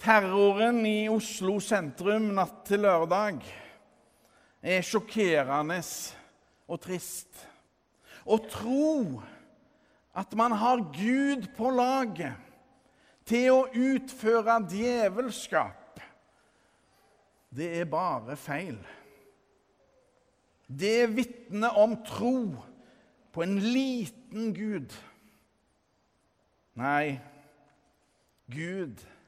Terroren i Oslo sentrum natt til lørdag er sjokkerende og trist. Å tro at man har Gud på laget til å utføre djevelskap, det er bare feil. Det vitner om tro på en liten Gud. Nei, Gud er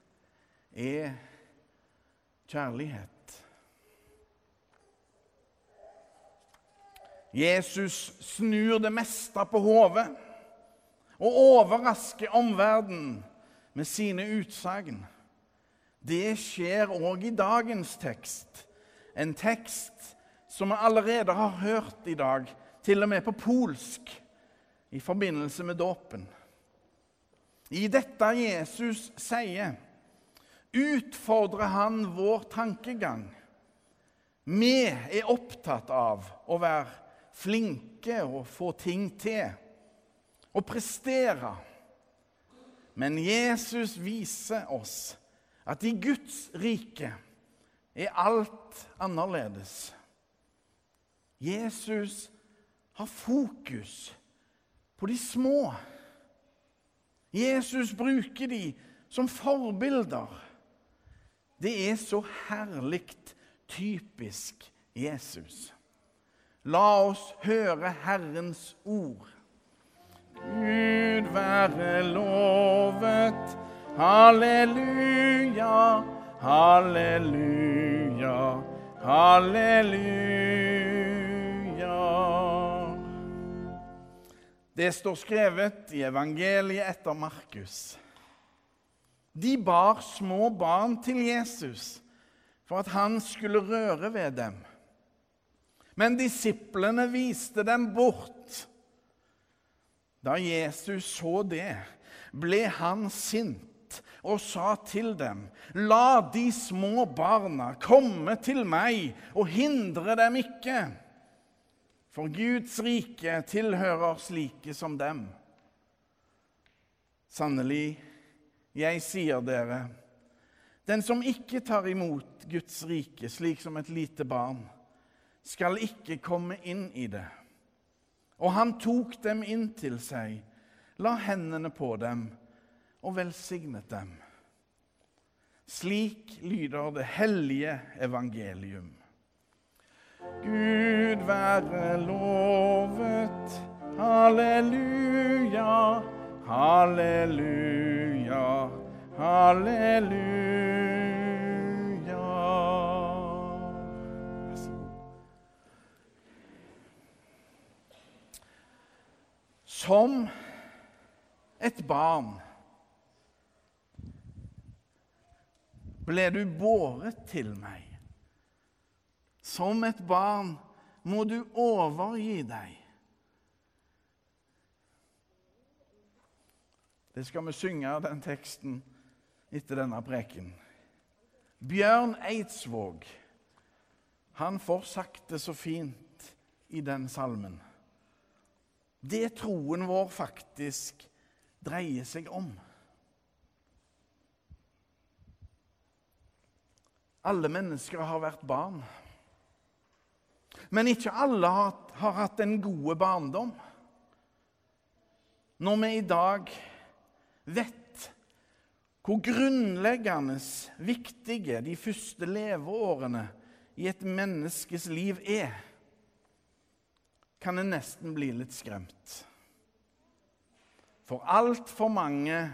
kjærlighet. Jesus snur det meste på hodet og overrasker omverdenen med sine utsagn. Det skjer òg i dagens tekst, en tekst som vi allerede har hørt i dag, til og med på polsk, i forbindelse med dåpen. I dette Jesus sier, utfordrer han vår tankegang. Vi er opptatt av å være flinke og få ting til, og prestere. Men Jesus viser oss at i Guds rike er alt annerledes. Jesus har fokus på de små. Jesus bruker de som forbilder. Det er så herlig typisk Jesus. La oss høre Herrens ord. Gud være lovet. Halleluja, halleluja, halleluja. Det står skrevet i evangeliet etter Markus. De bar små barn til Jesus for at han skulle røre ved dem. Men disiplene viste dem bort. Da Jesus så det, ble han sint og sa til dem.: La de små barna komme til meg, og hindre dem ikke. For Guds rike tilhører slike som dem. Sannelig, jeg sier dere, den som ikke tar imot Guds rike slik som et lite barn, skal ikke komme inn i det. Og han tok dem inn til seg, la hendene på dem og velsignet dem. Slik lyder det hellige evangelium. Gud være lovet. Halleluja, halleluja, halleluja. Som et barn ble du båret til meg. Som et barn må du overgi deg. Det skal vi synge den teksten etter denne preken. Bjørn Eidsvåg, han får sagt det så fint i den salmen det troen vår faktisk dreier seg om. Alle mennesker har vært barn. Men ikke alle har, har hatt en god barndom. Når vi i dag vet hvor grunnleggende viktige de første leveårene i et menneskes liv er, kan en nesten bli litt skremt. For altfor mange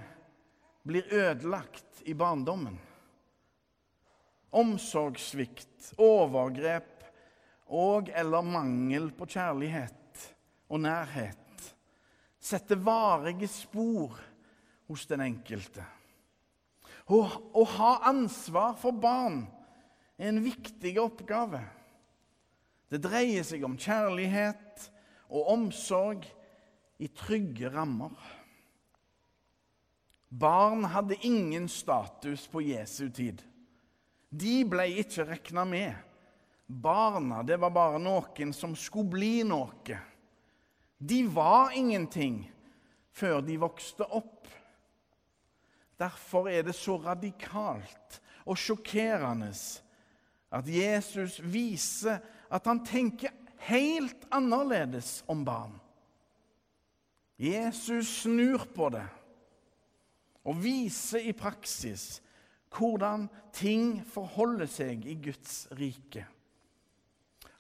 blir ødelagt i barndommen. Omsorgssvikt, overgrep og eller mangel på kjærlighet og nærhet setter varige spor hos den enkelte. Å, å ha ansvar for barn er en viktig oppgave. Det dreier seg om kjærlighet og omsorg i trygge rammer. Barn hadde ingen status på Jesu tid. De ble ikke regna med. Barna det var bare noen som skulle bli noe. De var ingenting før de vokste opp. Derfor er det så radikalt og sjokkerende at Jesus viser at han tenker helt annerledes om barn. Jesus snur på det og viser i praksis hvordan ting forholder seg i Guds rike.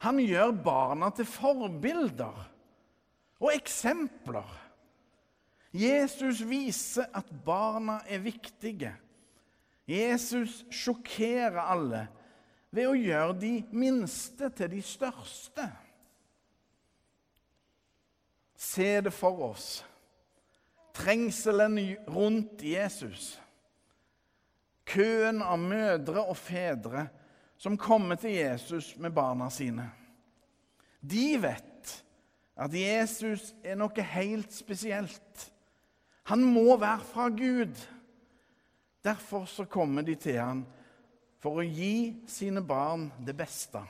Han gjør barna til forbilder og eksempler. Jesus viser at barna er viktige. Jesus sjokkerer alle ved å gjøre de minste til de største. Se det for oss. Trengselen rundt Jesus. Køen av mødre og fedre som kommer til Jesus med barna sine. De vet at Jesus er noe helt spesielt. Han må være fra Gud. Derfor så kommer de til han for å gi sine barn det beste.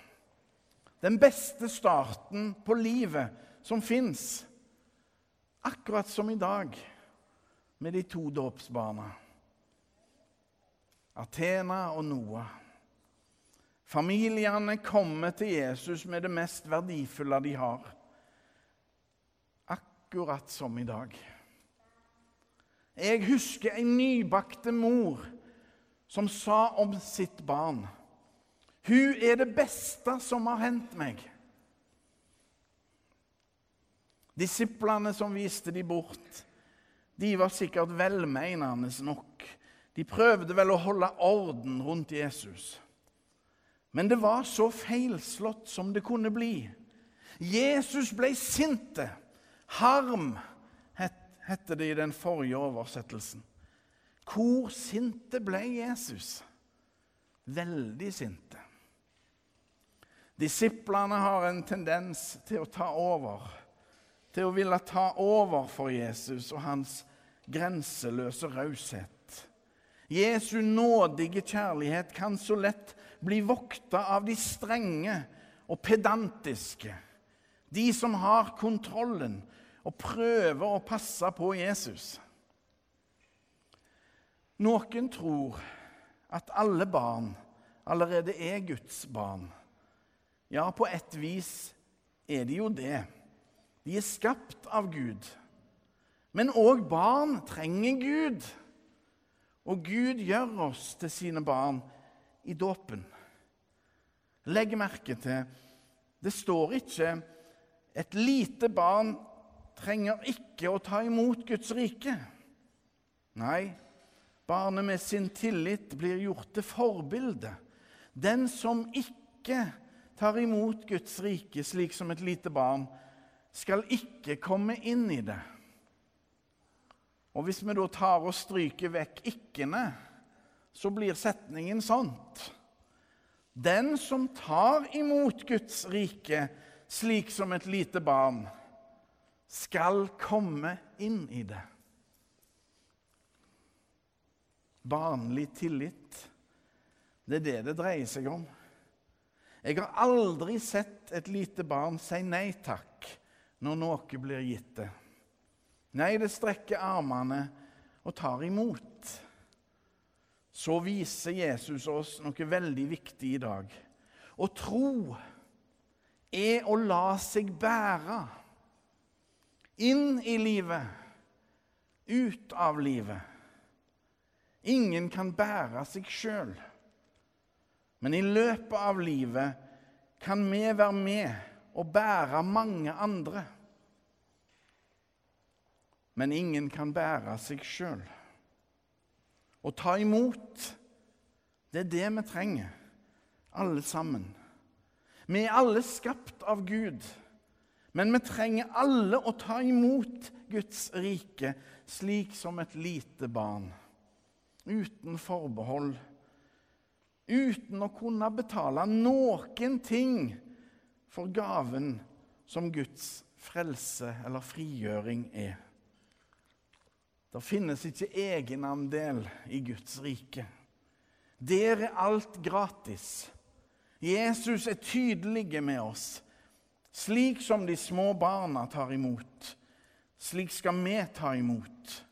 Den beste starten på livet som fins. Akkurat som i dag med de to dåpsbarna. Athena og Noah. Familiene kommer til Jesus med det mest verdifulle de har. Akkurat som i dag. Jeg husker en nybakte mor som sa om sitt barn Hun er det beste som har hendt meg. Disiplene som viste de bort, de var sikkert velmenende nok. De prøvde vel å holde orden rundt Jesus. Men det var så feilslått som det kunne bli. Jesus ble sinte. Harm heter det i den forrige oversettelsen. Hvor sinte ble Jesus? Veldig sinte. Disiplene har en tendens til å ta over, til å ville ta over for Jesus og hans grenseløse raushet. Jesu nådige kjærlighet kan så lett bli vokta av de strenge og pedantiske, de som har kontrollen, og prøver å passe på Jesus. Noen tror at alle barn allerede er Guds barn. Ja, på et vis er de jo det. De er skapt av Gud. Men òg barn trenger Gud. Og Gud gjør oss til sine barn i dåpen. Legg merke til det står ikke 'et lite barn trenger ikke å ta imot Guds rike. Nei, barnet med sin tillit blir gjort til forbilde. Den som ikke tar imot Guds rike slik som et lite barn, skal ikke komme inn i det. Og Hvis vi da tar og stryker vekk ikkene, så blir setningen sånt. Den som tar imot Guds rike slik som et lite barn, skal komme inn i det. Barnlig tillit, det er det det dreier seg om. Jeg har aldri sett et lite barn si nei takk når noe blir gitt det. Nei, det strekker armene og tar imot. Så viser Jesus oss noe veldig viktig i dag. Å tro er å la seg bære inn i livet, ut av livet. Ingen kan bære seg sjøl. Men i løpet av livet kan vi være med og bære mange andre. Men ingen kan bære seg sjøl. Å ta imot, det er det vi trenger, alle sammen. Vi er alle skapt av Gud. Men vi trenger alle å ta imot Guds rike slik som et lite barn. Uten forbehold. Uten å kunne betale noen ting for gaven som Guds frelse eller frigjøring er. Det finnes ikke egenandel i Guds rike. Der er alt gratis. Jesus er tydelig med oss. Slik som de små barna tar imot, slik skal vi ta imot.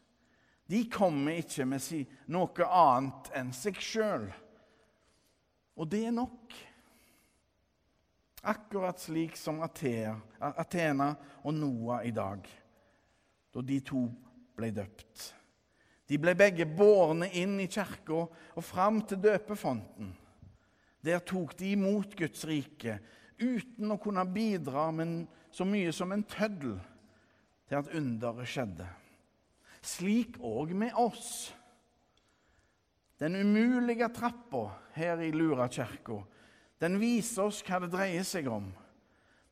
De kommer ikke med noe annet enn seg sjøl. Og det er nok. Akkurat slik som Athena og Noah i dag, da de to ble døpt. De ble begge bårne inn i kirka og fram til døpefonten. Der tok de imot Guds rike uten å kunne bidra med så mye som en tøddel til at underet skjedde. Slik òg med oss. Den umulige trappa her i Lurakirka, den viser oss hva det dreier seg om.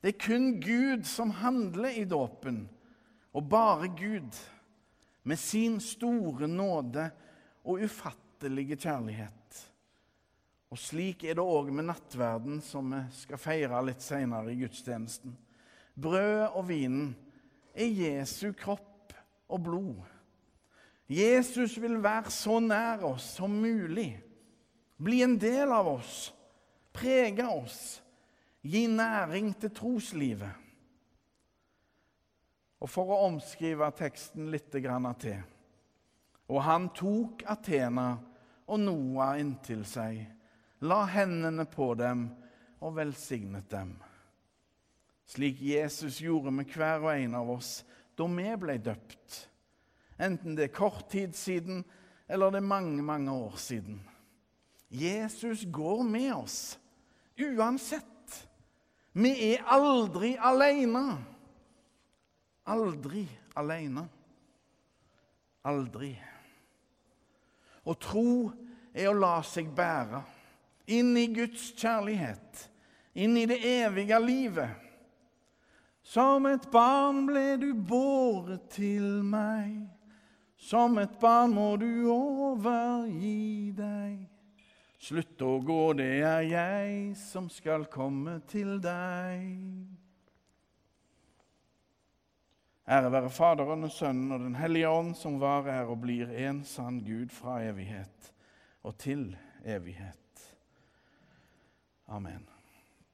Det er kun Gud som handler i dåpen, og bare Gud med sin store nåde og ufattelige kjærlighet. Og slik er det òg med nattverden, som vi skal feire litt seinere i gudstjenesten. Brødet og vinen er Jesu kropp og blod. Jesus vil være så nær oss som mulig, bli en del av oss, prege oss, gi næring til troslivet. Og For å omskrive teksten litt til Og han tok Athena og Noah inntil seg, la hendene på dem og velsignet dem. Slik Jesus gjorde med hver og en av oss da vi ble døpt. Enten det er kort tid siden eller det er mange, mange år siden. Jesus går med oss uansett. Vi er aldri alene. Aldri alene. Aldri. Å tro er å la seg bære inn i Guds kjærlighet, inn i det evige livet. Som et barn ble du båret til meg, som et barn må du overgi deg. Slutt å gå, det er jeg som skal komme til deg. Ære være Faderen og Sønnen og Den hellige ånd, som var, er og blir en sann Gud fra evighet og til evighet. Amen.